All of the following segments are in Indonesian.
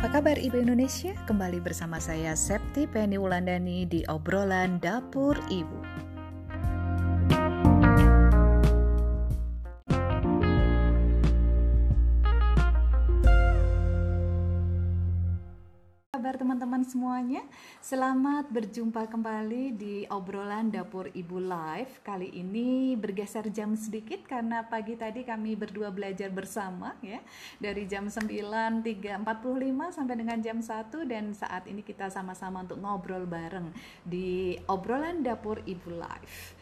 Apa kabar Ibu Indonesia? Kembali bersama saya Septi Penny Wulandani di obrolan Dapur Ibu. Semuanya. Selamat berjumpa kembali di obrolan Dapur Ibu Live. Kali ini bergeser jam sedikit karena pagi tadi kami berdua belajar bersama ya. Dari jam 9.45 sampai dengan jam 1 dan saat ini kita sama-sama untuk ngobrol bareng di obrolan Dapur Ibu Live.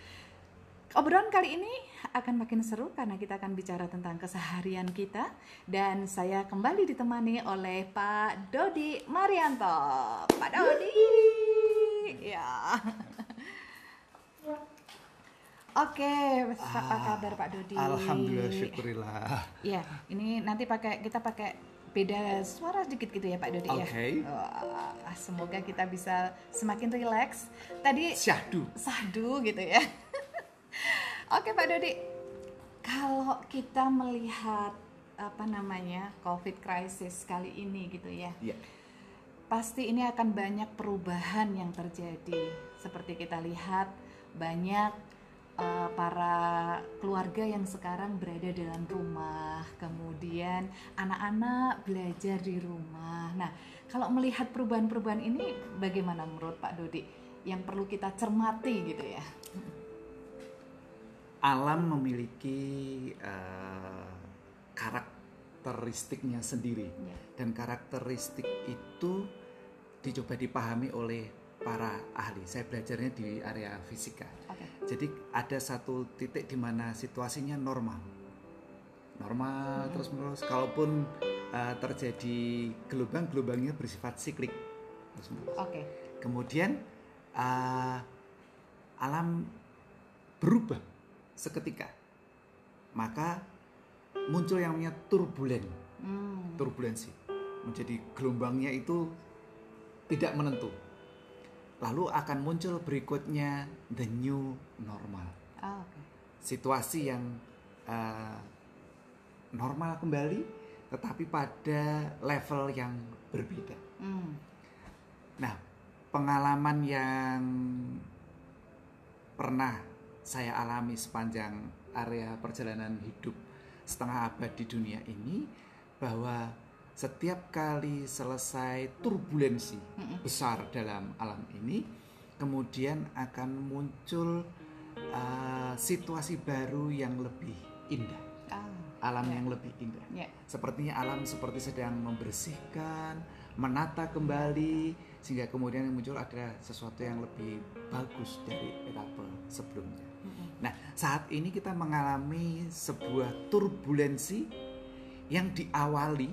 Obrolan kali ini akan makin seru karena kita akan bicara tentang keseharian kita dan saya kembali ditemani oleh Pak Dodi Marianto. Pak Dodi. Ya. Oke, apa ah, kabar Pak Dodi? Alhamdulillah, syukurillah. Ya, ini nanti pakai kita pakai beda suara sedikit gitu ya Pak Dodi okay. ya. Oh, semoga kita bisa semakin rileks. Tadi syahdu. Sahdu gitu ya. Oke Pak Dodi, kalau kita melihat apa namanya COVID crisis kali ini gitu ya, yeah. pasti ini akan banyak perubahan yang terjadi. Seperti kita lihat banyak uh, para keluarga yang sekarang berada dalam rumah, kemudian anak-anak belajar di rumah. Nah, kalau melihat perubahan-perubahan ini, bagaimana menurut Pak Dodi? Yang perlu kita cermati gitu ya? Alam memiliki uh, karakteristiknya sendiri ya. dan karakteristik itu dicoba dipahami oleh para ahli. Saya belajarnya di area fisika. Okay. Jadi ada satu titik di mana situasinya normal, normal hmm. terus menerus. Kalaupun uh, terjadi gelombang, gelombangnya bersifat siklik terus menerus. Okay. Kemudian uh, alam berubah seketika maka muncul yang namanya turbulen hmm. turbulensi menjadi gelombangnya itu tidak menentu lalu akan muncul berikutnya the new normal oh, okay. situasi yang uh, normal kembali tetapi pada level yang berbeda hmm. nah pengalaman yang pernah saya alami sepanjang area perjalanan hidup setengah abad di dunia ini bahwa setiap kali selesai turbulensi besar dalam alam ini kemudian akan muncul uh, situasi baru yang lebih indah oh, alam yeah. yang lebih indah yeah. sepertinya alam seperti sedang membersihkan menata kembali sehingga kemudian muncul ada sesuatu yang lebih bagus dari etapa sebelumnya Nah, saat ini kita mengalami sebuah turbulensi yang diawali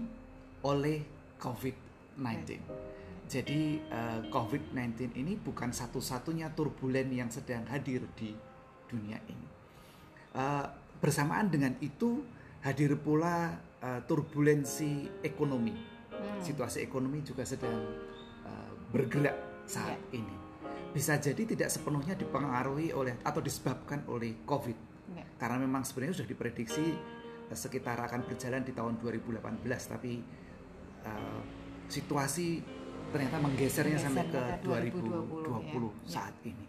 oleh COVID-19. Jadi eh, COVID-19 ini bukan satu-satunya turbulen yang sedang hadir di dunia ini. Uh, bersamaan dengan itu hadir pula uh, turbulensi ekonomi. Hmm. Situasi ekonomi juga sedang bergerak saat yeah. ini bisa jadi tidak sepenuhnya dipengaruhi oleh atau disebabkan oleh COVID. Ya. Karena memang sebenarnya sudah diprediksi uh, sekitar akan berjalan di tahun 2018, tapi uh, situasi ternyata menggesernya Menggeser sampai ke 2020, 2020 ya. saat ya. ini.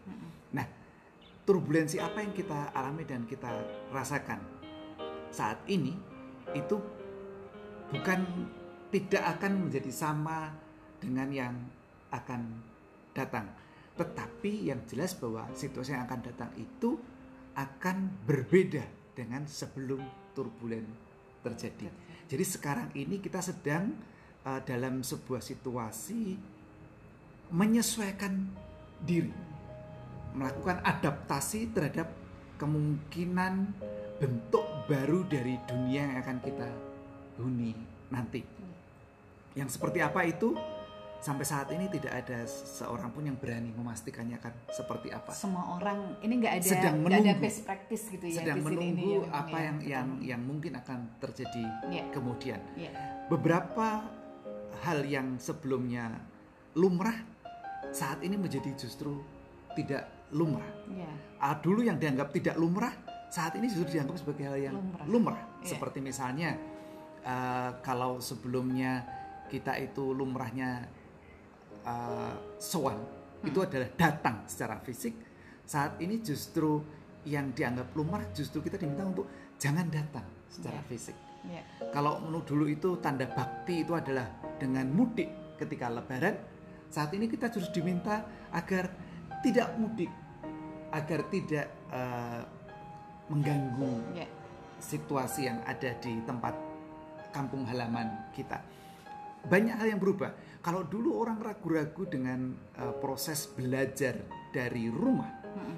Nah, turbulensi apa yang kita alami dan kita rasakan saat ini itu bukan tidak akan menjadi sama dengan yang akan datang tetapi yang jelas bahwa situasi yang akan datang itu akan berbeda dengan sebelum turbulen terjadi. Jadi sekarang ini kita sedang uh, dalam sebuah situasi menyesuaikan diri, melakukan adaptasi terhadap kemungkinan bentuk baru dari dunia yang akan kita huni nanti. Yang seperti apa itu? Sampai saat ini tidak ada seorang pun yang berani memastikannya kan seperti apa. Semua orang ini nggak ada sedang menunggu, ada best practice gitu ya. Sedang menunggu ini, apa yang ya, yang yang mungkin akan terjadi yeah. kemudian. Yeah. Beberapa hal yang sebelumnya lumrah saat ini menjadi justru tidak lumrah. Yeah. Ah, dulu yang dianggap tidak lumrah saat ini justru dianggap sebagai hal yang lumrah. lumrah. Yeah. Seperti misalnya uh, kalau sebelumnya kita itu lumrahnya uh, sowan itu adalah datang secara fisik saat ini justru yang dianggap lumrah justru kita diminta untuk jangan datang secara Iya. fisik Ya. kalau menurut dulu itu tanda bakti itu adalah dengan mudik ketika lebaran saat ini kita justru diminta agar tidak mudik agar tidak uh, mengganggu Ya. situasi yang ada di tempat kampung halaman kita. Banyak hal yang berubah. Kalau dulu orang ragu-ragu dengan uh, proses belajar dari rumah, Mm-mm.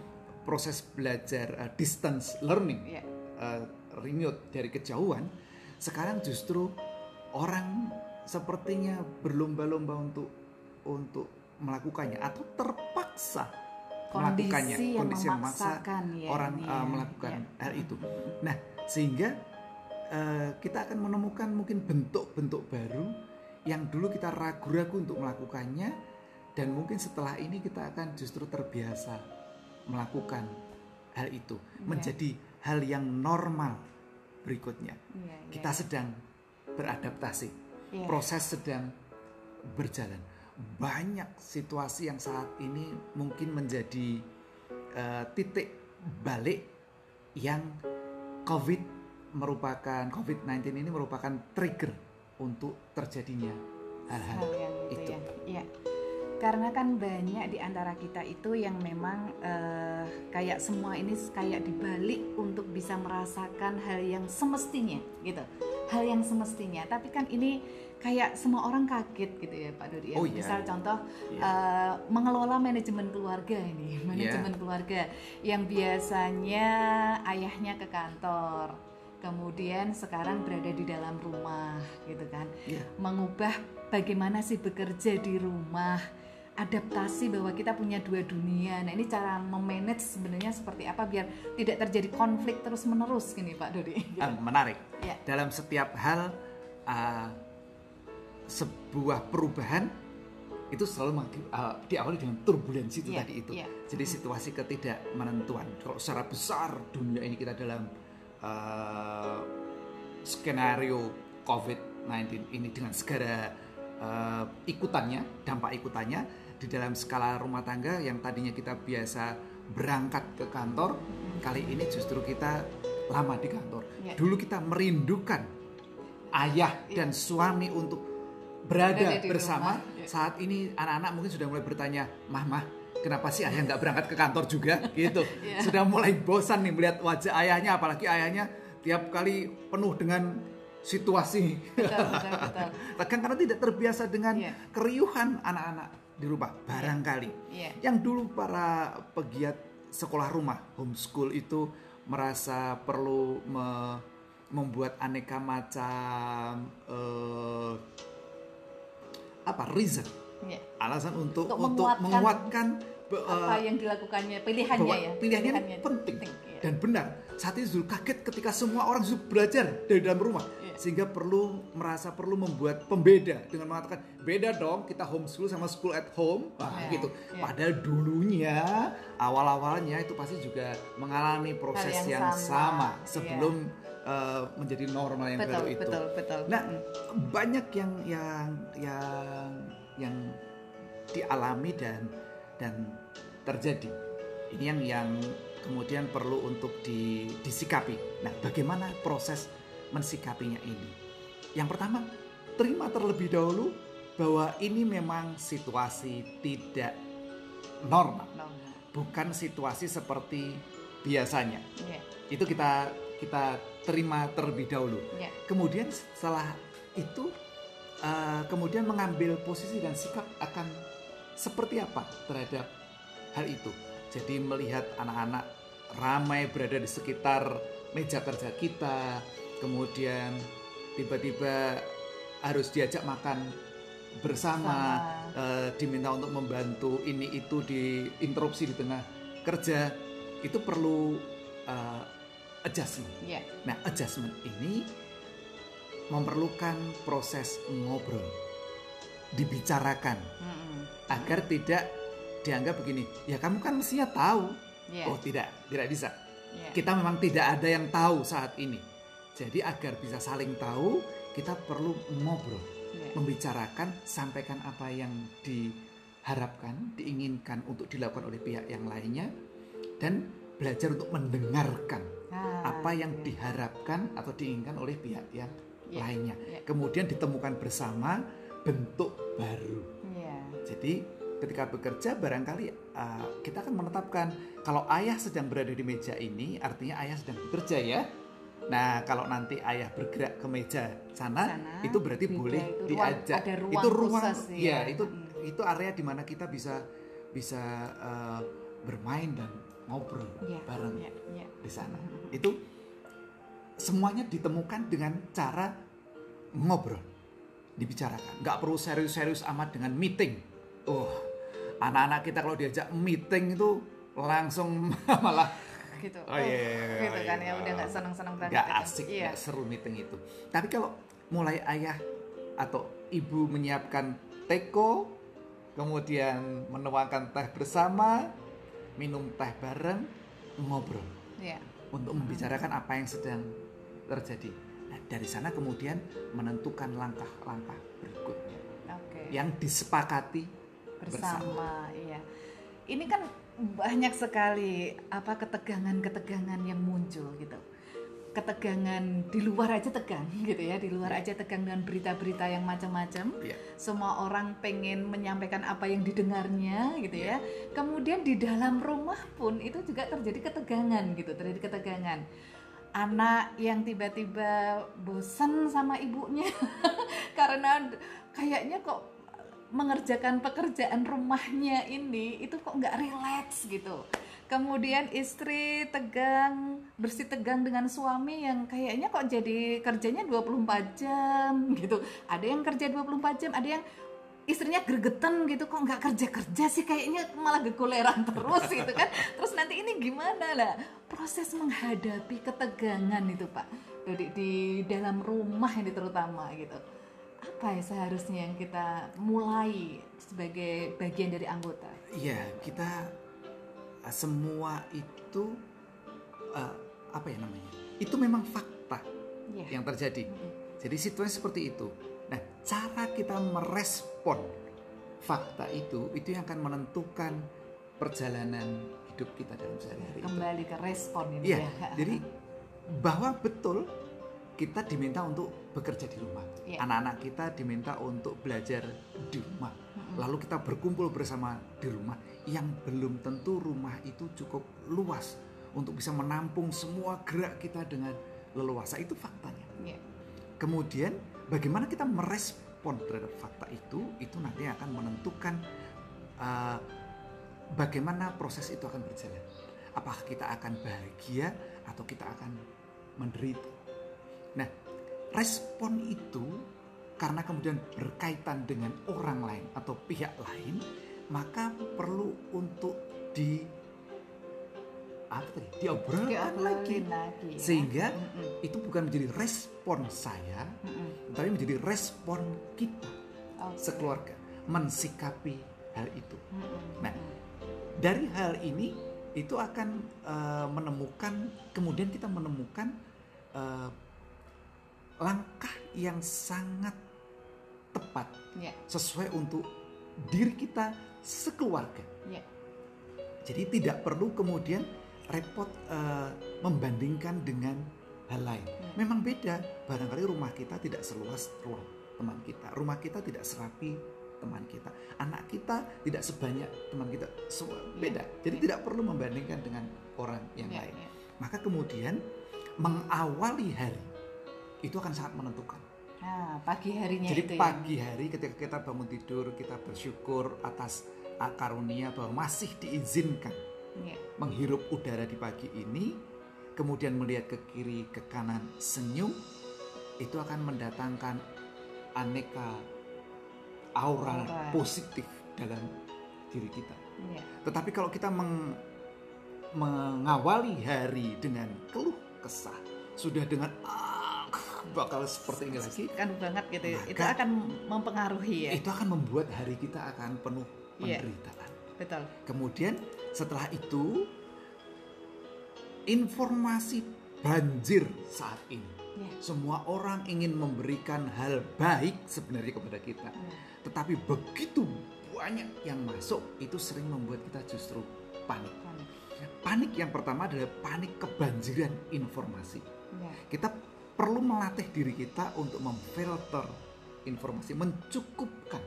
proses belajar uh, distance learning, Ya. uh, remote dari kejauhan, sekarang justru orang sepertinya berlomba-lomba untuk untuk melakukannya atau terpaksa melakukannya Kondisi yang kondisi yang memaksa memaksakan ya, orang ini uh, ya. melakukan Ya. hal itu. Nah, sehingga uh, kita akan menemukan mungkin bentuk-bentuk baru yang dulu kita ragu-ragu untuk melakukannya dan mungkin setelah ini kita akan justru terbiasa melakukan hal itu Ya. menjadi hal yang normal berikutnya. Ya, ya. Kita sedang beradaptasi. Proses sedang berjalan. Banyak situasi yang saat ini mungkin menjadi eh, titik balik yang COVID merupakan COVID-19 ini merupakan trigger untuk terjadinya hal-hal hal yang itu, ya. Iya. Karena kan banyak di antara kita itu yang memang eh, kayak semua ini kayak dibalik untuk bisa merasakan hal yang semestinya gitu. Hal yang semestinya. Tapi kan ini kayak semua orang kaget gitu ya Pak Dodi. ya. Oh, iya. Misal contoh Iya. eh, mengelola manajemen keluarga ini, manajemen keluarga yang biasanya ayahnya ke kantor, kemudian sekarang berada di dalam rumah gitu kan Iya. mengubah bagaimana sih bekerja di rumah adaptasi bahwa kita punya dua dunia nah ini cara memanage sebenarnya seperti apa biar tidak terjadi konflik terus menerus gini Pak Dodi Ah, menarik. Ya. Dalam setiap hal ah, sebuah perubahan itu selalu ah, diawali dengan turbulensi itu Iya, tadi itu. iya. Jadi situasi ketidakmenentuan. Kalau secara besar dunia ini kita dalam ah, skenario COVID-19 ini dengan segala ah, ikutannya, dampak ikutannya di dalam skala rumah tangga yang tadinya kita biasa berangkat ke kantor, kali ini justru kita lama di kantor. Iya. Dulu kita merindukan ayah dan suami untuk berada bersama. rumah, iya. Saat ini anak-anak mungkin sudah mulai bertanya, "Mah, mah, kenapa sih ayah nggak berangkat ke kantor juga?" gitu. Iya. Sudah mulai bosan nih melihat wajah ayahnya, apalagi ayahnya tiap kali penuh dengan situasi betul betul betul karena tidak terbiasa dengan Iya. keriuhan anak-anak di rumah barangkali. Iya. Yang dulu para pegiat sekolah rumah homeschool itu merasa perlu me- membuat aneka macam eh, apa reason Iya. alasan untuk Untuk untuk, menguatkan menguatkan apa eh, yang dilakukannya pilihannya bahwa ya pilihannya, Pilihannya penting, iya. dan benar. Saat itu Zul kaget ketika semua orang Zul belajar dari dalam rumah, Iya. sehingga perlu merasa perlu membuat pembeda dengan mengatakan beda dong kita homeschool sama school at home, Wah, Iya, gitu. iya. Padahal dulunya awal-awalnya itu pasti juga mengalami proses Hal yang, yang sama, sama, iya. sebelum eh, menjadi normal yang betul baru itu. betul betul Nah, Mm. banyak yang yang yang yang dialami dan dan terjadi. Ini yang yang kemudian perlu untuk di- disikapi. Nah, bagaimana proses mensikapinya ini? Yang pertama, terima terlebih dahulu bahwa ini memang situasi tidak normal, No, no. bukan situasi seperti biasanya. Iya, Itu kita kita terima terlebih dahulu. iya. Kemudian setelah itu eh, kemudian mengambil posisi dan sikap akan seperti apa terhadap hal itu. Jadi melihat anak-anak ramai berada di sekitar meja kerja kita, kemudian tiba-tiba harus diajak makan bersama, eh, diminta untuk membantu ini itu diinterupsi di tengah kerja, itu perlu eh, adjustment. Iya. Nah, adjustment ini memerlukan proses ngobrol, dibicarakan Mm-mm. agar tidak dianggap begini. Ya kamu kan mestinya tahu. Iya. Oh tidak, tidak bisa. Iya. Kita memang tidak ada yang tahu saat ini. Jadi agar bisa saling tahu, kita perlu ngobrol. Ya. membicarakan, sampaikan apa yang diharapkan, diinginkan untuk dilakukan oleh pihak yang lainnya, dan belajar untuk mendengarkan Ah, apa yang ya. diharapkan atau diinginkan oleh pihak yang Ya, lainnya. ya. Kemudian ditemukan bersama bentuk baru. Ya. Jadi ketika bekerja barangkali uh, kita akan menetapkan kalau ayah sedang berada di meja ini artinya ayah sedang bekerja ya. Nah kalau nanti ayah bergerak ke meja sana, Sana, itu berarti beda, boleh itu ruang- diajak. ada ruang itu ruang, khusus, ya ya. itu Mm. itu area di mana kita bisa bisa uh, bermain dan ngobrol Ya, bareng ya, ya. di sana. Itu semuanya ditemukan dengan cara ngobrol, dibicarakan. Nggak perlu serius-serius amat dengan meeting. Oh, anak-anak kita kalau diajak meeting itu langsung malah gitu. Oh, iya, iya, iya, gitu kan iya. ya udah nggak senang-senang banget. nggak itu. asik, Iya. nggak seru meeting itu. Tapi kalau mulai ayah atau ibu menyiapkan teko, kemudian menuangkan teh bersama, minum teh bareng, ngobrol Iya. untuk membicarakan apa yang sedang terjadi. Nah, dari sana kemudian menentukan langkah-langkah berikutnya Oke. yang disepakati bersama. bersama. Iya. Ini kan banyak sekali apa ketegangan-ketegangan yang muncul gitu. Ketegangan di luar aja tegang gitu ya, di luar aja tegang dengan berita-berita yang macam-macam. Ya. Semua orang pengen menyampaikan apa yang didengarnya gitu ya. Kemudian di dalam rumah pun itu juga terjadi ketegangan gitu, terjadi ketegangan. Anak yang tiba-tiba bosan sama ibunya karena kayaknya kok mengerjakan pekerjaan rumahnya ini itu kok nggak relax gitu. Kemudian istri tegang, bersih tegang dengan suami yang kayaknya kok jadi kerjanya 24 jam gitu. Ada yang kerja 24 jam, ada yang istrinya gregetan gitu kok nggak kerja kerja sih? Kayaknya malah gegoleran terus gitu kan. Terus nanti ini gimana lah? Proses menghadapi ketegangan itu pak. Di, di dalam rumah ini terutama gitu. Apa ya seharusnya yang kita mulai sebagai bagian dari anggota? Iya, kita uh, semua itu uh, apa ya namanya? Itu memang fakta ya yang terjadi. Jadi situasi seperti itu. Nah, cara kita merespon fakta itu itu yang akan menentukan perjalanan hidup kita dalam sehari-hari itu. kembali ke respon ini Iya, ya jadi bahwa betul kita diminta untuk bekerja di rumah. Iya. Anak-anak kita diminta untuk belajar di rumah. Lalu kita berkumpul bersama di rumah yang belum tentu rumah itu cukup luas untuk bisa menampung semua gerak kita dengan leluasa. Itu faktanya. Iya. Kemudian bagaimana kita merespon terhadap fakta itu, itu nanti akan menentukan uh, bagaimana proses itu akan berjalan. Apakah kita akan bahagia atau kita akan menderita. Nah, respon itu karena kemudian berkaitan dengan orang lain atau pihak lain, maka perlu untuk di apa tadi? Diobrolkan lagi. Lagi ya. Sehingga Mm-mm. itu bukan menjadi respon saya, Mm-mm. Tapi menjadi respon kita Oke. sekeluarga mensikapi hal itu. Nah, Dari hal ini itu akan eh, menemukan kemudian kita menemukan eh, langkah yang sangat tepat Ya, sesuai untuk diri kita sekeluarga. ya. Jadi tidak perlu kemudian repot eh, membandingkan dengan hal lain. Memang beda. Barangkali rumah kita tidak seluas ruang teman kita. Rumah kita tidak serapi teman kita. Anak kita tidak sebanyak teman kita. Semua beda. Jadi ya. tidak perlu membandingkan dengan orang yang Ya, lain. ya. Maka kemudian mengawali hari itu akan sangat menentukan. Nah, pagi harinya Jadi itu ya. pagi hari ketika kita bangun tidur kita bersyukur atas ah, karunia bahwa masih diizinkan Ya. menghirup udara di pagi ini, kemudian melihat ke kiri ke kanan senyum, itu akan mendatangkan aneka aura, Aura. positif dalam diri kita. Ya. Tetapi kalau kita meng- mengawali hari dengan keluh kesah, sudah dengan ah, bakal seperti ini lagi, kan banget gitu. Maka- itu akan mempengaruhi ya itu akan membuat hari kita akan penuh Iya. penderitaan. betul Kemudian setelah itu informasi banjir saat ini Ya. Semua orang ingin memberikan hal baik sebenarnya kepada kita. Ya. Tetapi begitu banyak yang masuk itu sering membuat kita justru panik. Panik. Panik yang pertama adalah panik kebanjiran informasi. Ya. Kita perlu melatih diri kita untuk memfilter informasi, mencukupkan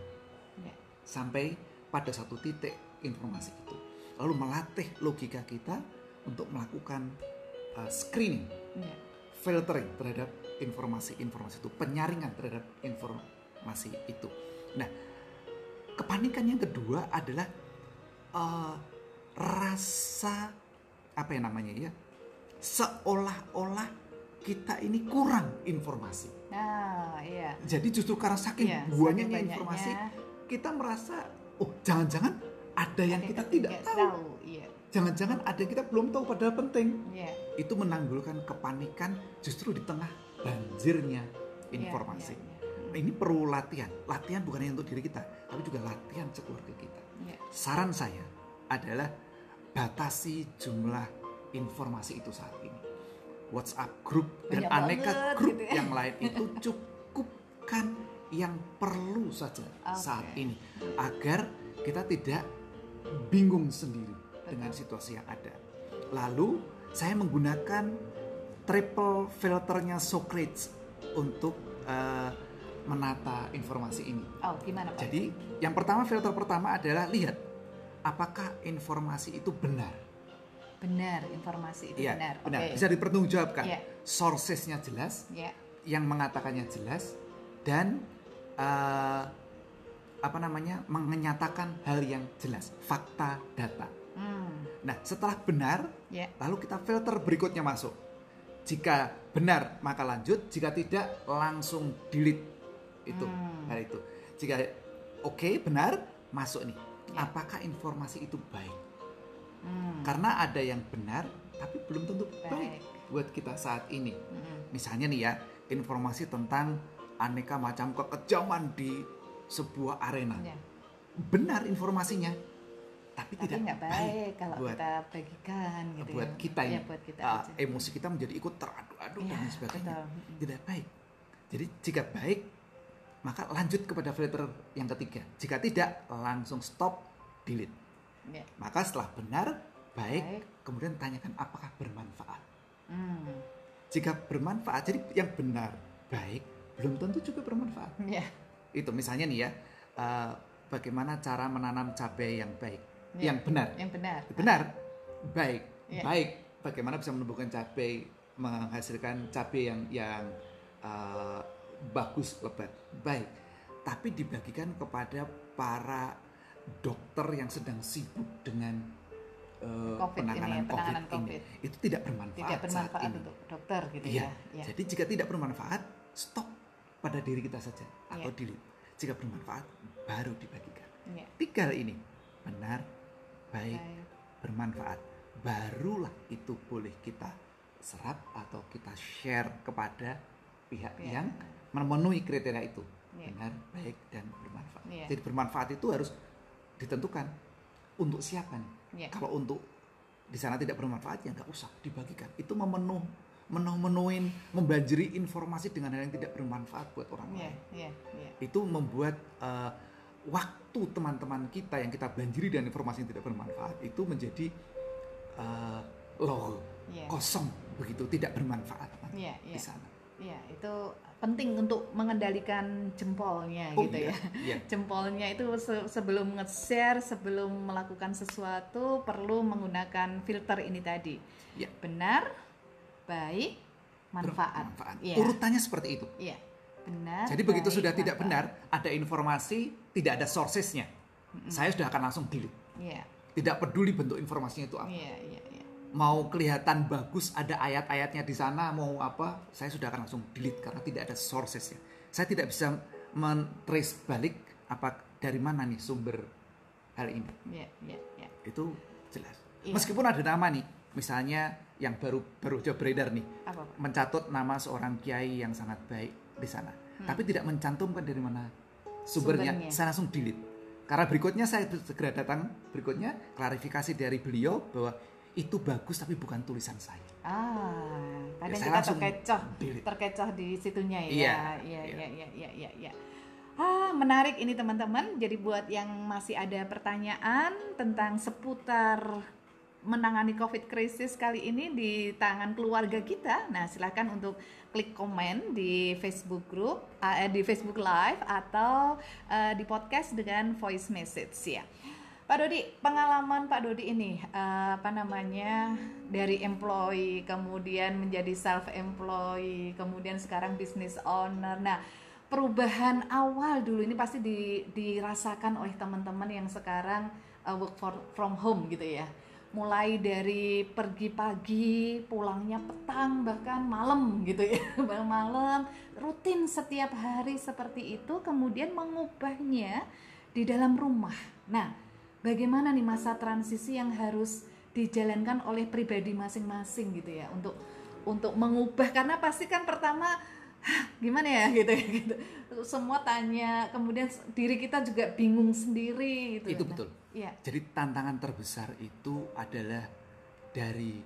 Ya. sampai pada satu titik informasi itu. Lalu melatih logika kita untuk melakukan uh, screening, Ya. filtering terhadap informasi-informasi itu, penyaringan terhadap informasi itu. Nah, kepanikan yang kedua adalah uh, rasa apa yang namanya ya, seolah-olah kita ini kurang informasi. Nah, iya. Jadi justru karena saking Iya, banyaknya banyaknya. informasi, kita merasa, oh jangan-jangan ada yang Ada kita yang tidak nggak tahu. Iya. Jangan-jangan ada yang kita belum tahu padahal penting. Iya. Itu menanggulkan kepanikan justru di tengah banjirnya informasi. Iya, iya, Nah, Ini perlu latihan. Latihan bukan hanya untuk diri kita, tapi juga latihan sekeluarga kita. iya. Saran saya adalah batasi jumlah informasi itu saat ini. WhatsApp grup dan Banyak aneka banget grup gitu ya. yang lain itu cukupkan yang perlu saja saat Oke. ini agar kita tidak bingung sendiri dengan situasi yang ada. Lalu saya menggunakan triple filternya Socrates untuk eh, menata informasi ini. Oh, gimana Pak? Jadi yang pertama filter pertama adalah lihat apakah informasi itu benar. benar informasi itu Iya, benar. benar. Oke. Bisa dipertanggungjawabkan. Iya. Sourcesnya jelas, Ya. yang mengatakannya jelas, dan eh, apa namanya menyatakan hal yang jelas, fakta, data. Hmm. Nah, setelah benar, Ya. lalu kita filter berikutnya masuk. Jika benar maka lanjut, jika tidak langsung delete itu Hmm. hal itu. Jika oke benar masuk nih. Ya. Apakah informasi itu baik? Hmm. Karena ada yang benar tapi belum tentu baik, Baik. buat kita saat ini. Hmm. Misalnya nih ya, informasi tentang aneka macam kekejaman di sebuah arena. Ya. Benar informasinya, tapi, Tapi tidak nggak baik, kalau buat kita bagikan gitu buat ya. kita Ya, buat kita uh, aja. emosi kita menjadi ikut teradu-adu dan Iya, lain sebagainya betul. Tidak baik jadi jika baik maka lanjut kepada filter yang ketiga jika tidak langsung stop delete Ya. maka setelah benar baik, Baik. kemudian tanyakan apakah bermanfaat Hmm. jika bermanfaat jadi yang benar baik belum tentu juga bermanfaat Ya. itu misalnya nih ya uh, bagaimana cara menanam cabai yang baik Ya. yang benar Yang benar. benar baik Iya. baik bagaimana bisa menumbuhkan cabai menghasilkan cabai yang yang uh, bagus lebat baik tapi dibagikan kepada para dokter yang sedang sibuk dengan uh, COVID ini, penanganan, penanganan COVID, ini COVID. itu tidak bermanfaat Tidak saat bermanfaat ini. untuk dokter gitu Iya. ya. Ya. Jadi jika tidak bermanfaat, stop pada diri kita saja atau Iya. delete. Jika bermanfaat, baru dibagikan. Ya. Tiga ini benar, baik, Baik. bermanfaat. Barulah itu boleh kita serap atau kita share kepada pihak Iya. yang memenuhi kriteria itu. Iya. Benar, baik, dan bermanfaat. Iya. Jadi bermanfaat itu harus ditentukan untuk siapa nih. Iya. Kalau untuk di sana tidak bermanfaat ya nggak usah dibagikan. Itu memenuh menuh menuhin membanjiri informasi dengan hal yang tidak bermanfaat buat orang Iya, lain. iya, iya. Itu membuat eh, waktu teman-teman kita yang kita banjiri dengan informasi yang tidak bermanfaat itu menjadi eh, low, Iya. kosong begitu, tidak bermanfaat nanti Iya, di sana. Iya, itu penting untuk mengendalikan jempolnya Oh gitu iya, ya. iya. Jempolnya itu se- sebelum nge-share, sebelum melakukan sesuatu perlu menggunakan filter ini tadi. Iya. Benar, baik, manfaat. Bermanfaat. Iya. Urutannya seperti itu. Iya. Benar. Jadi begitu sudah tidak benar, ada informasi tidak ada sourcesnya, saya sudah akan langsung delete. Iya. Tidak peduli bentuk informasinya itu apa. Iya, iya, iya. Mau kelihatan bagus ada ayat-ayatnya di sana, mau apa, saya sudah akan langsung delete karena tidak ada sourcesnya. Saya tidak bisa men-trace balik apa dari mana nih sumber hal ini. Iya, iya, iya. Itu jelas. Iya. Meskipun ada nama nih, misalnya yang baru baru beredar nih, Apa, Pak? mencatut nama seorang kiai yang sangat baik di sana, tapi tidak mencantumkan dari mana sumbernya, Hmm. Sumbernya. saya langsung delete. Karena berikutnya saya segera datang berikutnya klarifikasi dari beliau bahwa itu bagus tapi bukan tulisan saya. Ah, kadang saya kita terkecoh, delete. terkecoh di situnya ya. Iya, iya, iya. iya, iya, iya, iya. Ah, menarik ini teman-teman. Jadi buat yang masih ada pertanyaan tentang seputar menangani COVID krisis kali ini di tangan keluarga kita, nah silahkan untuk klik komen di Facebook group, eh, di Facebook Live atau eh, di podcast dengan voice message ya. Pak Dodi, pengalaman Pak Dodi ini apa namanya dari employee kemudian menjadi self employee, kemudian sekarang business owner. Nah, perubahan awal dulu ini pasti di- dirasakan oleh teman-teman yang sekarang work for- from home gitu ya. Mulai dari pergi pagi, pulangnya petang bahkan malam gitu ya, Bang malam rutin setiap hari seperti itu, kemudian mengubahnya di dalam rumah. Nah, bagaimana nih masa transisi yang harus dijalankan oleh pribadi masing-masing gitu ya untuk untuk mengubah karena pasti kan pertama "Hah, gimana ya gitu ya gitu semua tanya kemudian diri kita juga bingung sendiri gitu Itu Nah, betul. iya Jadi tantangan terbesar itu adalah dari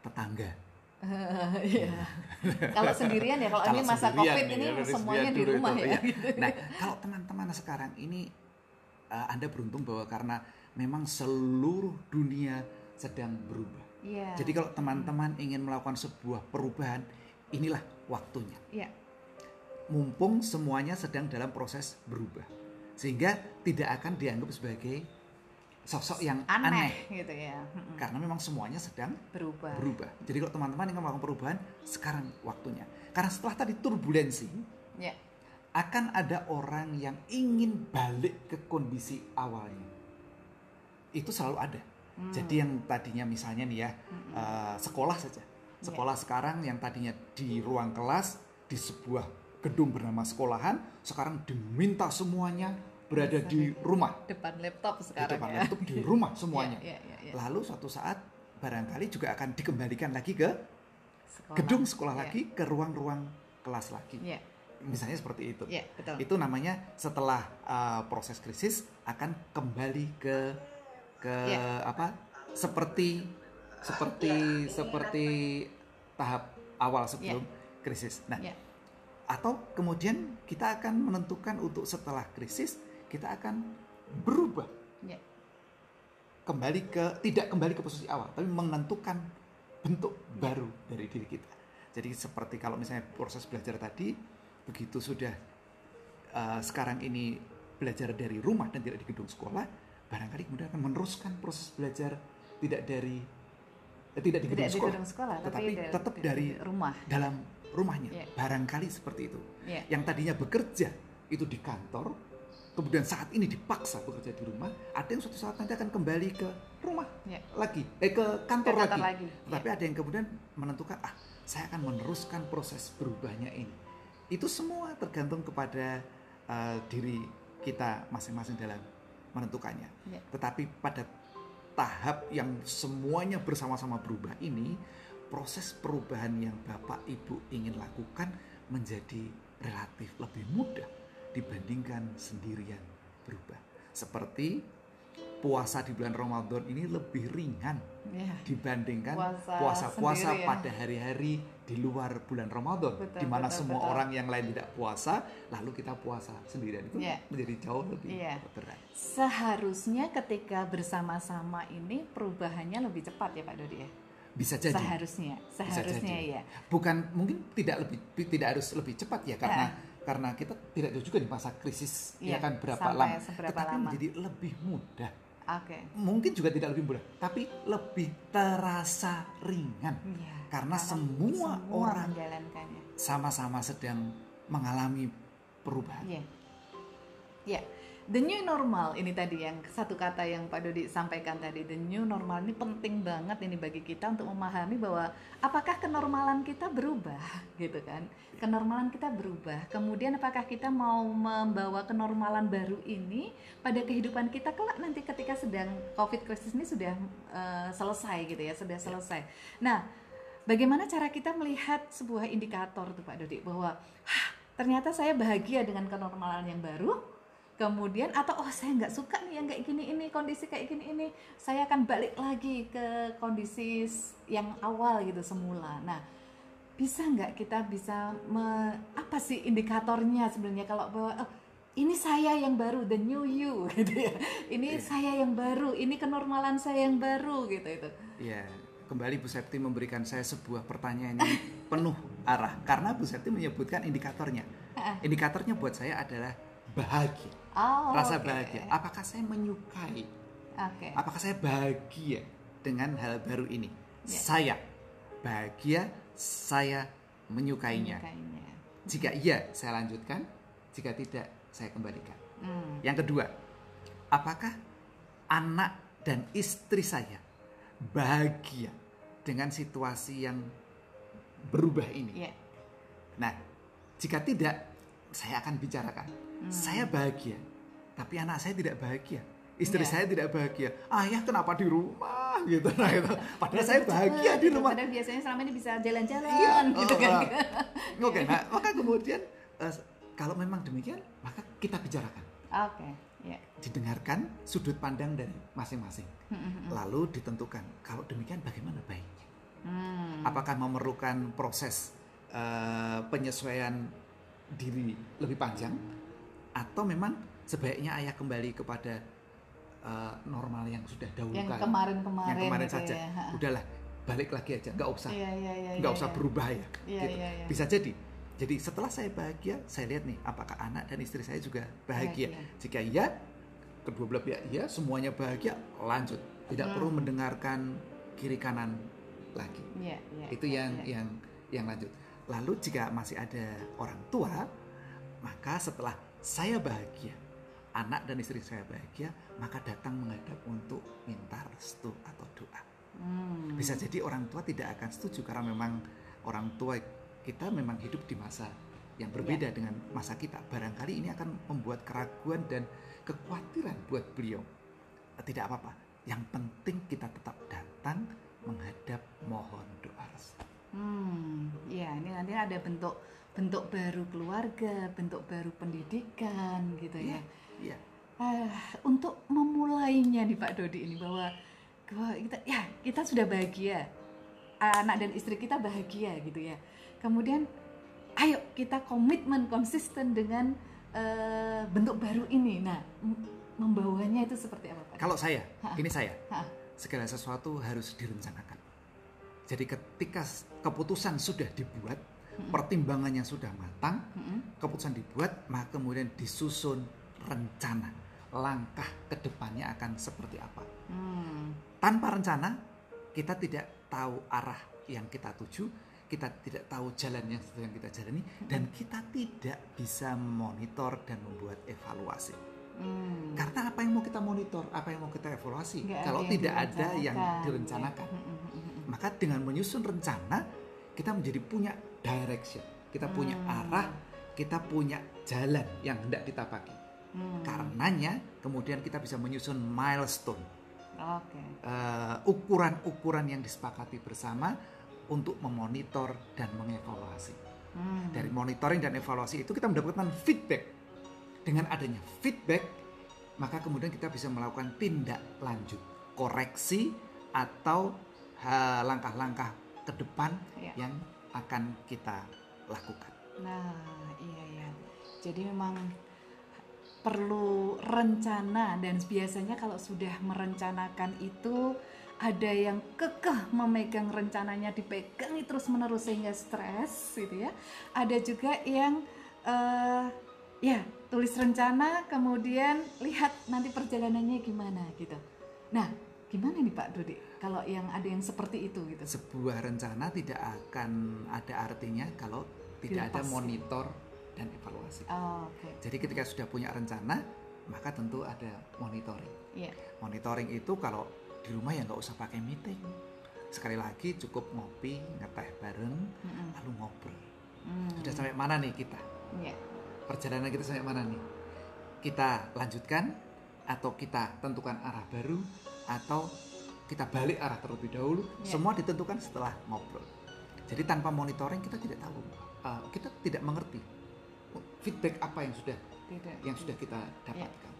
tetangga. iya kalau sendirian ya kalau ini masa covid ini ya, semuanya di rumah itu, ya gitu. Nah, kalau teman-teman sekarang ini uh, Anda beruntung bahwa karena memang seluruh dunia sedang berubah. iya Jadi kalau teman-teman ingin melakukan sebuah perubahan, inilah waktunya. iya Mumpung semuanya sedang dalam proses berubah. Sehingga tidak akan dianggap sebagai sosok yang aneh, aneh. gitu ya. Karena memang semuanya sedang berubah berubah. Jadi kalau teman-teman ingin melakukan perubahan, sekarang waktunya. Karena setelah tadi turbulensi, ya akan ada orang yang ingin balik ke kondisi awalnya. Itu selalu ada. Hmm. Jadi yang tadinya misalnya nih ya, eh, sekolah saja. Sekolah sekarang yang tadinya di ruang kelas, di sebuah gedung bernama sekolahan, sekarang diminta semuanya berada Bisa di rumah. depan laptop Di sekarang depan ya laptop di rumah semuanya. Iya, iya, iya. Lalu suatu saat barangkali juga akan dikembalikan lagi ke Sekolah. gedung sekolah Iya. lagi, ke ruang-ruang kelas lagi. Iya, Misalnya seperti itu. iya, betul. Itu namanya setelah uh, proses krisis akan kembali ke ke Iya. apa? Seperti seperti seperti tahap awal sebelum krisis. Nah, Iya. atau kemudian kita akan menentukan untuk setelah krisis kita akan berubah Iya. kembali ke tidak kembali ke posisi awal tapi menentukan bentuk baru dari diri kita jadi seperti kalau misalnya proses belajar tadi begitu sudah uh, sekarang ini belajar dari rumah dan tidak di gedung sekolah barangkali kemudian akan meneruskan proses belajar tidak dari eh, tidak di gedung Tidak di sekolah gedung sekolah, tapi tetapi dari- tetap dari rumah. dalam rumahnya Iya. barangkali seperti itu Iya. yang tadinya bekerja itu di kantor kemudian saat ini dipaksa bekerja di rumah ada yang suatu saat nanti akan kembali ke rumah Iya. lagi eh ke kantor, Ke kantor lagi, lagi, tapi ada yang kemudian menentukan ah saya akan meneruskan proses berubahnya ini itu semua tergantung kepada uh, diri kita masing-masing dalam menentukannya Iya. tetapi pada tahap yang semuanya bersama-sama berubah ini proses perubahan yang Bapak Ibu ingin lakukan menjadi relatif lebih mudah dibandingkan sendirian berubah. Seperti puasa di bulan Ramadan ini lebih ringan Iya. dibandingkan Puasa puasa-puasa ya. pada hari-hari di luar bulan Ramadan Betul, di mana betul, semua betul. orang yang lain tidak puasa lalu kita puasa sendirian itu Iya. menjadi jauh lebih Iya. berat. Seharusnya ketika bersama-sama ini perubahannya lebih cepat ya Pak Dodi ya. Bisa jadi. Seharusnya, seharusnya jadi. ya. Bukan mungkin tidak lebih tidak harus lebih cepat ya karena karena kita tidak juga di masa krisis Iya, ya kan berapa sampai lama. Tetapi lama. menjadi lebih mudah. Oke. Mungkin juga tidak lebih mudah, tapi lebih terasa ringan Iya. karena semua orang menjalankannya. sama-sama sedang mengalami perubahan. Iya. Ya. The new normal. Ini tadi yang satu kata yang Pak Dodi sampaikan tadi. The new normal ini penting banget ini bagi kita untuk memahami bahwa apakah kenormalan kita berubah gitu kan? Kenormalan kita berubah. Kemudian apakah kita mau membawa kenormalan baru ini pada kehidupan kita kelak nanti ketika sedang covid krisis ini sudah eh, selesai gitu ya sudah selesai. Nah bagaimana cara kita melihat sebuah indikator tuh Pak Dodi? Bahwa "Hah, ternyata saya bahagia dengan kenormalan yang baru kemudian atau oh saya nggak suka nih yang kayak gini ini kondisi kayak gini ini saya akan balik lagi ke kondisi yang awal gitu semula. Nah bisa nggak kita bisa me- apa sih indikatornya sebenarnya kalau bahwa "Oh, ini saya yang baru the new you gitu ya. Ini Iya. saya yang baru ini kenormalan saya yang baru gitu itu. Ya, kembali Bu Septi memberikan saya sebuah pertanyaan yang penuh arah. Karena Bu Septi menyebutkan indikatornya. Indikatornya buat saya adalah bahagia, oh rasa oke. bahagia. Apakah saya menyukai? oke Apakah saya bahagia dengan hal baru ini? Ya. Saya bahagia, saya menyukainya. Menyukainya. Jika iya, saya lanjutkan. Jika tidak, saya kembalikan. Hmm. Yang kedua, apakah anak dan istri saya bahagia dengan situasi yang berubah ini? Iya. Nah, jika tidak, saya akan bicarakan. Hmm. Saya bahagia, tapi anak saya tidak bahagia. Istri Iya. saya tidak bahagia. Ayah kenapa di rumah gitu nah itu. Padahal saya bahagia di gitu. rumah. Padahal biasanya selama ini bisa jalan-jalan Iya, gitu oh, kan. oh. Oke, nah, maka kemudian eh, kalau memang demikian, maka kita bicarakan. Oke, ya. Didengarkan sudut pandang dari masing-masing. Hmm, Lalu ditentukan kalau demikian bagaimana baiknya. Hmm. Apakah memerlukan proses eh, penyesuaian diri lebih panjang atau memang sebaiknya ayah kembali kepada eh, normal yang sudah dahulu Yang kemarin-kemarin yang kemarin gitu saja. ya. Udahlah, balik lagi aja, nggak usah Iya, iya, iya. nggak iya, usah iya. berubah ya. Iya, gitu. iya, iya. Bisa jadi. Jadi setelah saya bahagia, saya lihat nih apakah anak dan istri saya juga bahagia. Bahagia. Jika iya, kedua belah pihak iya, semuanya bahagia, lanjut. Tidak Hmm. perlu mendengarkan kiri kanan lagi. Iya, iya, Itu iya, yang iya. yang yang lanjut. Lalu jika masih ada orang tua, maka setelah saya bahagia, anak dan istri saya bahagia, maka datang menghadap untuk minta restu atau doa. Hmm. Bisa jadi orang tua tidak akan setuju karena memang orang tua kita memang hidup di masa yang berbeda dengan masa kita. Barangkali ini akan membuat keraguan dan kekhawatiran buat beliau. Tidak apa-apa. Yang penting kita tetap datang menghadap mohon doa restu. Hmm, ya ini nanti ada bentuk bentuk baru keluarga, bentuk baru pendidikan gitu ya. Iya. Ah, untuk memulainya nih Pak Dodi ini bahwa bahwa kita ya kita sudah bahagia, anak dan istri kita bahagia gitu ya. Kemudian ayo kita komitmen konsisten dengan eh, bentuk baru ini. Nah, membawanya itu seperti apa Pak? Kalau saya, Ha. ini saya, Ha. segala sesuatu harus direncanakan. Jadi ketika keputusan sudah dibuat, pertimbangannya sudah matang, Mm-mm. keputusan dibuat, maka kemudian disusun rencana langkah ke depannya akan seperti apa. Hmm. Tanpa rencana, kita tidak tahu arah yang kita tuju, kita tidak tahu jalan yang sedang kita jalani, dan kita tidak bisa monitor dan membuat evaluasi. Hmm. Karena apa yang mau kita monitor, apa yang mau kita evaluasi, Nggak kalau tidak ada yang direncanakan, ya. Maka dengan menyusun rencana, kita menjadi punya direction, kita punya Hmm. arah, kita punya jalan yang hendak ditapaki. Hmm. Karenanya kemudian kita bisa menyusun milestone, Oke. eh, ukuran-ukuran yang disepakati bersama untuk memonitor dan mengevaluasi. Hmm. Dari monitoring dan evaluasi itu kita mendapatkan feedback. Dengan adanya feedback, maka kemudian kita bisa melakukan tindak lanjut, koreksi atau ha, langkah-langkah ke depan Iya. yang akan kita lakukan. Nah, iya ya. Jadi memang perlu rencana dan biasanya kalau sudah merencanakan itu ada yang kekeh memegang rencananya dipegang terus menerus sehingga stres gitu ya. Ada juga yang eh, ya tulis rencana kemudian lihat nanti perjalanannya gimana gitu. Nah, gimana nih Pak Dodi kalau yang ada yang seperti itu gitu? Sebuah rencana tidak akan ada artinya kalau tidak ada Dilepas. monitor dan evaluasi. Oh, Oke. Jadi ketika sudah punya rencana, maka tentu ada monitoring. Iya. Monitoring itu kalau di rumah ya nggak usah pakai meeting. Sekali lagi cukup ngopi, ngeteh bareng, Mm-mm. lalu ngobrol. Hmm. Sudah sampai mana nih kita? Iya. Perjalanan kita sampai mana nih? Kita lanjutkan atau kita tentukan arah baru atau kita balik arah terlebih dahulu. Iya. Semua ditentukan setelah ngobrol. Jadi tanpa monitoring kita tidak tahu, uh, kita tidak mengerti feedback apa yang sudah Tidak. yang sudah kita dapatkan.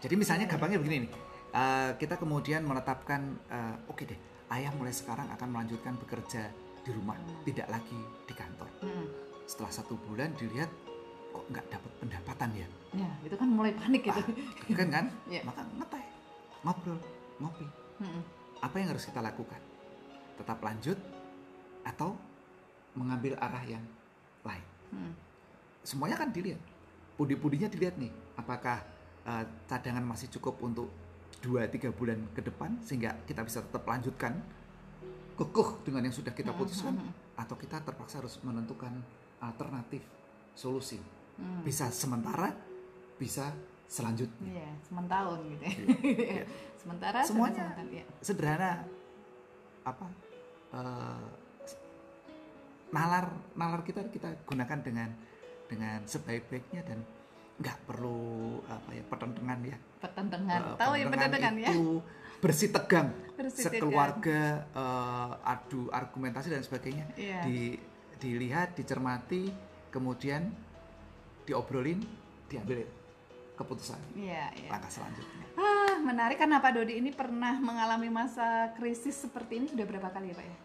Jadi misalnya Iya, gampangnya begini nih, eh, kita kemudian menetapkan, eh, oke deh, ayah mulai sekarang akan melanjutkan bekerja di rumah, tidak lagi di kantor. Mm. Setelah satu bulan dilihat kok nggak dapat pendapatan ya, Ya, itu kan mulai panik gitu. Ah, kan kan? Iya. Maka ngeteh, ngobrol, ngopi. Mm-mm. Apa yang harus kita lakukan? Tetap lanjut atau mengambil arah yang lain? Mm. semuanya kan dilihat pudi-pudinya dilihat nih apakah eh, cadangan masih cukup untuk 2-3 bulan ke depan sehingga kita bisa tetap lanjutkan kekuh dengan yang sudah kita putuskan mm, mm. atau kita terpaksa harus menentukan alternatif solusi Mm. bisa sementara bisa selanjutnya Iya, sementahun gitu ya. Iya. Sementara Semuanya. sementara, iya. sederhana apa eh, nalar nalar kita kita gunakan dengan dengan sebaik-baiknya dan nggak perlu apa ya pertentangan ya Pertentangan. Eh, Tahu ya pertentangan ya? itu bersih tegang Bersih sekeluarga eh, adu argumentasi dan sebagainya Iya. di dilihat dicermati kemudian diobrolin diambil keputusan Iya, iya. langkah selanjutnya Ah, menarik karena Pak Dodi ini pernah mengalami masa krisis seperti ini sudah berapa kali ya Pak ya?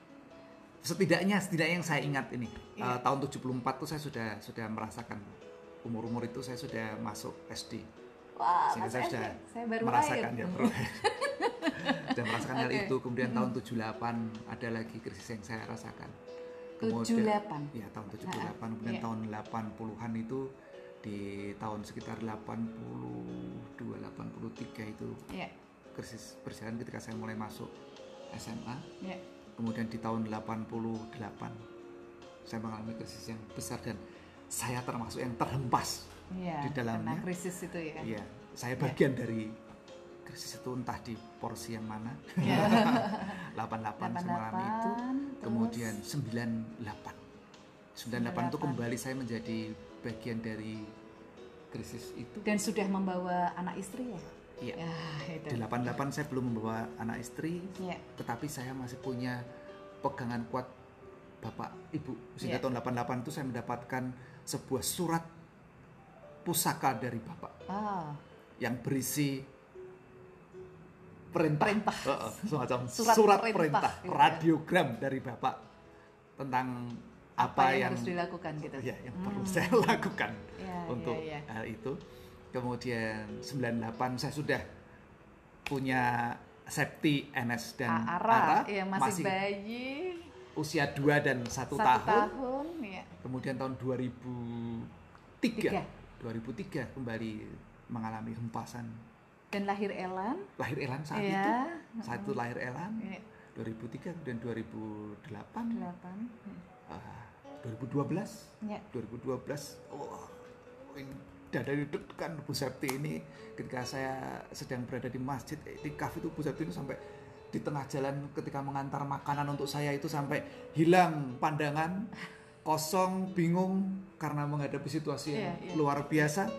setidaknya setidaknya yang saya ingat ini Iya. eh, tahun 74 tuh saya sudah sudah merasakan umur-umur itu saya sudah masuk SD Wah, sehingga saya SD, sudah saya baru merasakan lahir. ya bro. sudah merasakan hal Oke. itu kemudian tahun 78 ada lagi krisis yang saya rasakan 78. ya tahun 78 Nah, kemudian iya. tahun 80-an itu di tahun sekitar 82 83 itu Iya, krisis berjalan ketika saya mulai masuk SMA iya. kemudian di tahun 88 saya mengalami krisis yang besar dan saya termasuk yang terhempas Iya, Di dalamnya. karena krisis itu ya. iya saya bagian dari krisis itu entah di porsi yang mana Iya. 88 saya mengalami itu 88, kemudian terus 98 98 itu 98. kembali saya menjadi bagian dari krisis itu dan sudah membawa anak istri ya? iya Ya, itu. di 88 saya belum membawa anak istri Iya. tetapi saya masih punya pegangan kuat bapak ibu sehingga Iya. tahun 88 itu saya mendapatkan sebuah surat pusaka dari bapak Ah, yang berisi perintah, Perintah. Heeh, semacam Surat surat, perintah, perintah, gitu ya. radiogram dari bapak tentang apa, apa, yang, yang, harus dilakukan gitu? ya, yang perlu Hmm. saya lakukan Iya, untuk iya, iya. hal itu. Kemudian 98 saya sudah punya safety NS dan ARA, Ara, ya masih, bayi, usia 2 dan 1 satu tahun. tahun, ya. Kemudian tahun 2003 Tiga. 2003 kembali mengalami hempasan Dan lahir Elan, lahir Elan saat Iya. itu. Saat itu lahir Elan ya, 2003 kemudian 2008 delapan, ah, 2012 ya. 2012 wah ini dada deg-degan Bu Septi ini ketika saya sedang berada di masjid eh, di kafe itu Bu Septi ini sampai di tengah jalan ketika mengantar makanan untuk saya itu sampai hilang pandangan kosong bingung karena menghadapi situasi yang Iya, iya. luar biasa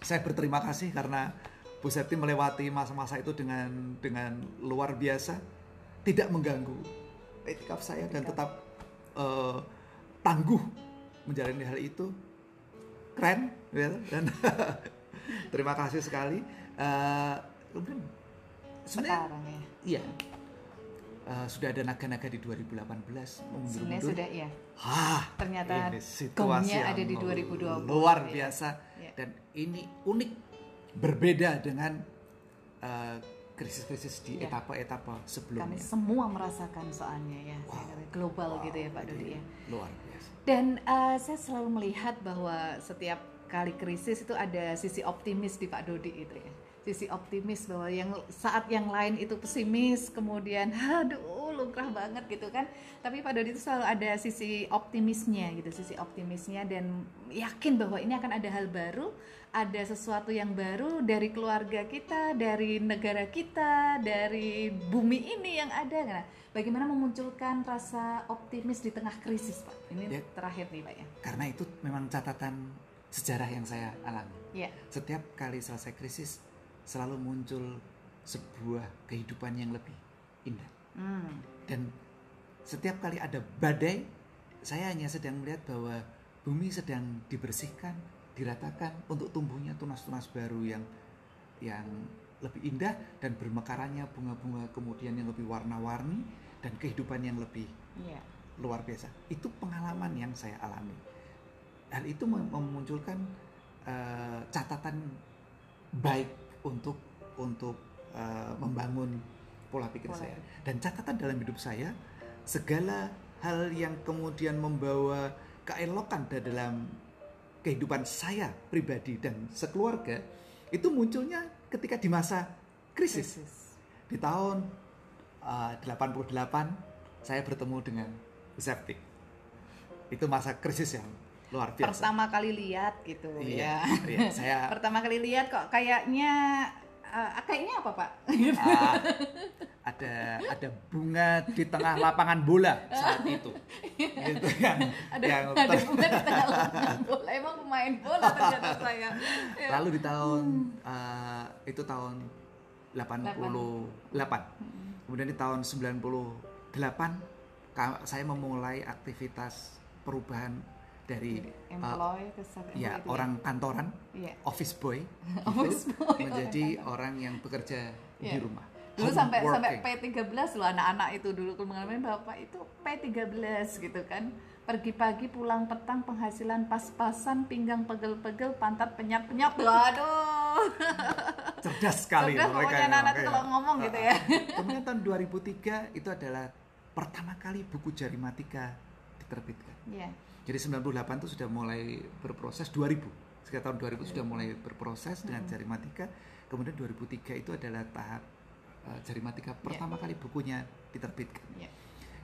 saya berterima kasih karena Bu Septi melewati masa-masa itu dengan dengan luar biasa tidak mengganggu etikaf saya dan tetap eh, tangguh menjalani hal itu keren gitu. dan terima kasih sekali kemudian sebenarnya Sekarang ya. iya Eh, sudah ada naga-naga di 2018 Sebenarnya mundur-mundur sudah ya. Hah, Ternyata ini situasi gongnya yang ada di 2020. luar Ya. biasa Ya. dan ini unik berbeda dengan eh, krisis-krisis di Ya. etapa-etapa Kami sebelumnya semua merasakan soalnya ya. Wow. global Wow, gitu ya Pak Dodi ya. luar biasa Dan eh, saya selalu melihat bahwa setiap kali krisis itu ada sisi optimis di Pak Dodi itu ya. Sisi optimis bahwa yang saat yang lain itu pesimis, kemudian aduh lumrah banget gitu kan. Tapi Pak Dodi itu selalu ada sisi optimisnya gitu, sisi optimisnya dan yakin bahwa ini akan ada hal baru, ada sesuatu yang baru dari keluarga kita, dari negara kita, dari bumi ini yang ada. Nah, bagaimana memunculkan rasa optimis di tengah krisis, Pak? Ini Ya. terakhir nih, Pak ya. karena itu memang catatan sejarah yang saya alami Ya, setiap kali selesai krisis selalu muncul sebuah kehidupan yang lebih indah hmm. dan setiap kali ada badai saya hanya sedang melihat bahwa bumi sedang dibersihkan diratakan untuk tumbuhnya tunas-tunas baru yang yang lebih indah dan bermekarannya bunga-bunga kemudian yang lebih warna-warni dan kehidupan yang lebih Iya. luar biasa. Itu pengalaman yang saya alami. Hal itu mem- memunculkan eh, catatan baik untuk untuk eh, membangun pola pikir Pola saya. Dan catatan dalam hidup saya segala hal yang kemudian membawa keelokan dalam kehidupan saya pribadi dan sekeluarga itu munculnya ketika di masa krisis. Krisis. Di tahun uh, 88 saya bertemu dengan septic. Itu masa krisis yang luar biasa. Pertama kali lihat gitu Iya, ya. iya, saya Pertama kali lihat kok kayaknya eh, kayaknya apa Pak? ah, ada ada bunga di tengah lapangan bola saat itu. Itu yang ada yang ada bunga di tengah lapangan bola. Emang pemain bola ternyata saya. Ya. Lalu di tahun uh, itu tahun 88. Kemudian di tahun 98 ka- saya memulai aktivitas perubahan dari uh, employ ke sub- ya employ itu orang kantoran, Iya. office boy, Office boy, menjadi orang yang bekerja di Iya. rumah. Dulu Home sampai sampai working. P13 loh anak-anak itu dulu kemarin Bapak itu P13 gitu kan. Pergi pagi pulang petang penghasilan pas-pasan pinggang pegel-pegel pantat penyat-penyat aduh cerdas sekali Cerdas mereka pokoknya ya, anak-anak makanya. kalau ngomong gitu ya. Kemudian tahun 2003 itu adalah pertama kali buku jarimatika diterbitkan. Iya. Jadi 98 itu sudah mulai berproses 2000. Sekitar tahun 2000 sudah mulai berproses dengan jarimatika. Kemudian 2003 itu adalah tahap uh, jarimatika pertama kali bukunya diterbitkan. Iya.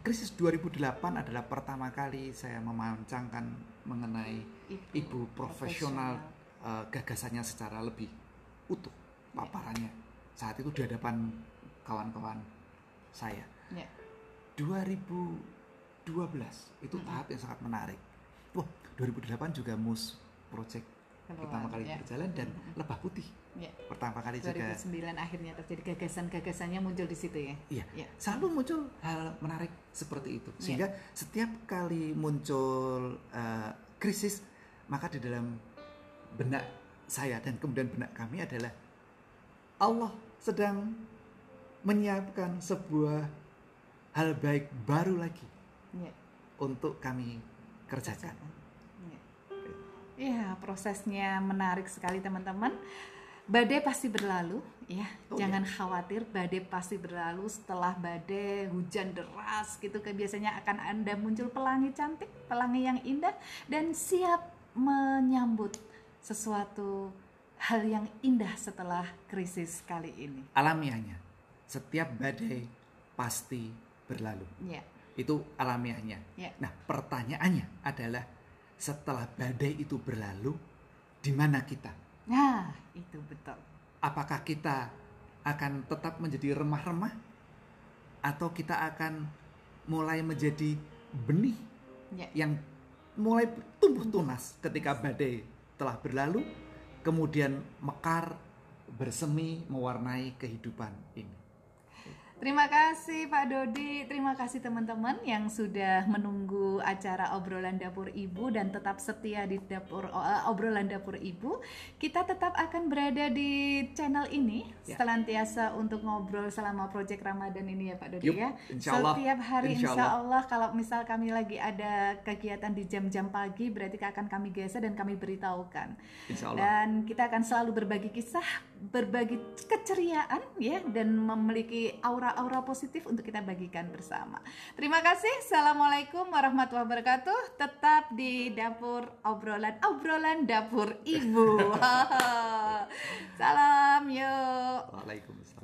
Krisis 2008 adalah pertama kali saya memancangkan mengenai ibu profesional uh, gagasannya secara lebih utuh paparannya saat itu di hadapan kawan-kawan saya. Iya. 2012 itu tahap yang sangat menarik. Wah, 2008 juga MUS Project pertama kali ya. berjalan dan Lebah Putih Ya. pertama kali juga 2009 akhirnya terjadi gagasan-gagasannya muncul di situ ya. Iya, Iya. selalu muncul hal menarik seperti itu. Iya. Sehingga setiap kali muncul uh, krisis, maka di dalam benak saya dan kemudian benak kami adalah Allah sedang menyiapkan sebuah hal baik baru lagi Iya. untuk kami kerjakan. Iya. Iya, prosesnya menarik sekali teman-teman. Badai pasti berlalu, ya. Oh, Jangan khawatir, badai pasti berlalu. Setelah badai, hujan deras gitu kan biasanya akan Anda muncul pelangi cantik, pelangi yang indah dan siap menyambut sesuatu hal yang indah setelah krisis kali ini. Alamiahnya, setiap badai pasti berlalu. Ya. Itu alamiahnya. Ya. Nah, pertanyaannya adalah setelah badai itu berlalu, di mana kita? Nah, itu betul. Apakah kita akan tetap menjadi remah-remah atau kita akan mulai menjadi benih Ya. yang mulai tumbuh tunas ketika badai telah berlalu, kemudian mekar, bersemi, mewarnai kehidupan ini. Terima kasih Pak Dodi, terima kasih teman-teman yang sudah menunggu acara obrolan dapur ibu dan tetap setia di dapur eh, obrolan dapur ibu. Kita tetap akan berada di channel ini Ya. selantiasa untuk ngobrol selama proyek Ramadan ini ya Pak Dodi Yup, ya. insya Allah. Setiap hari Insya insya Allah kalau misal kami lagi ada kegiatan di jam-jam pagi berarti akan kami geser dan kami beritahukan. Insya Allah. Dan kita akan selalu berbagi kisah, berbagi keceriaan ya dan memiliki aura-aura positif untuk kita bagikan bersama. Terima kasih. Assalamualaikum warahmatullahi wabarakatuh. Tetap di dapur obrolan obrolan dapur ibu. Salam yuk. Waalaikumsalam.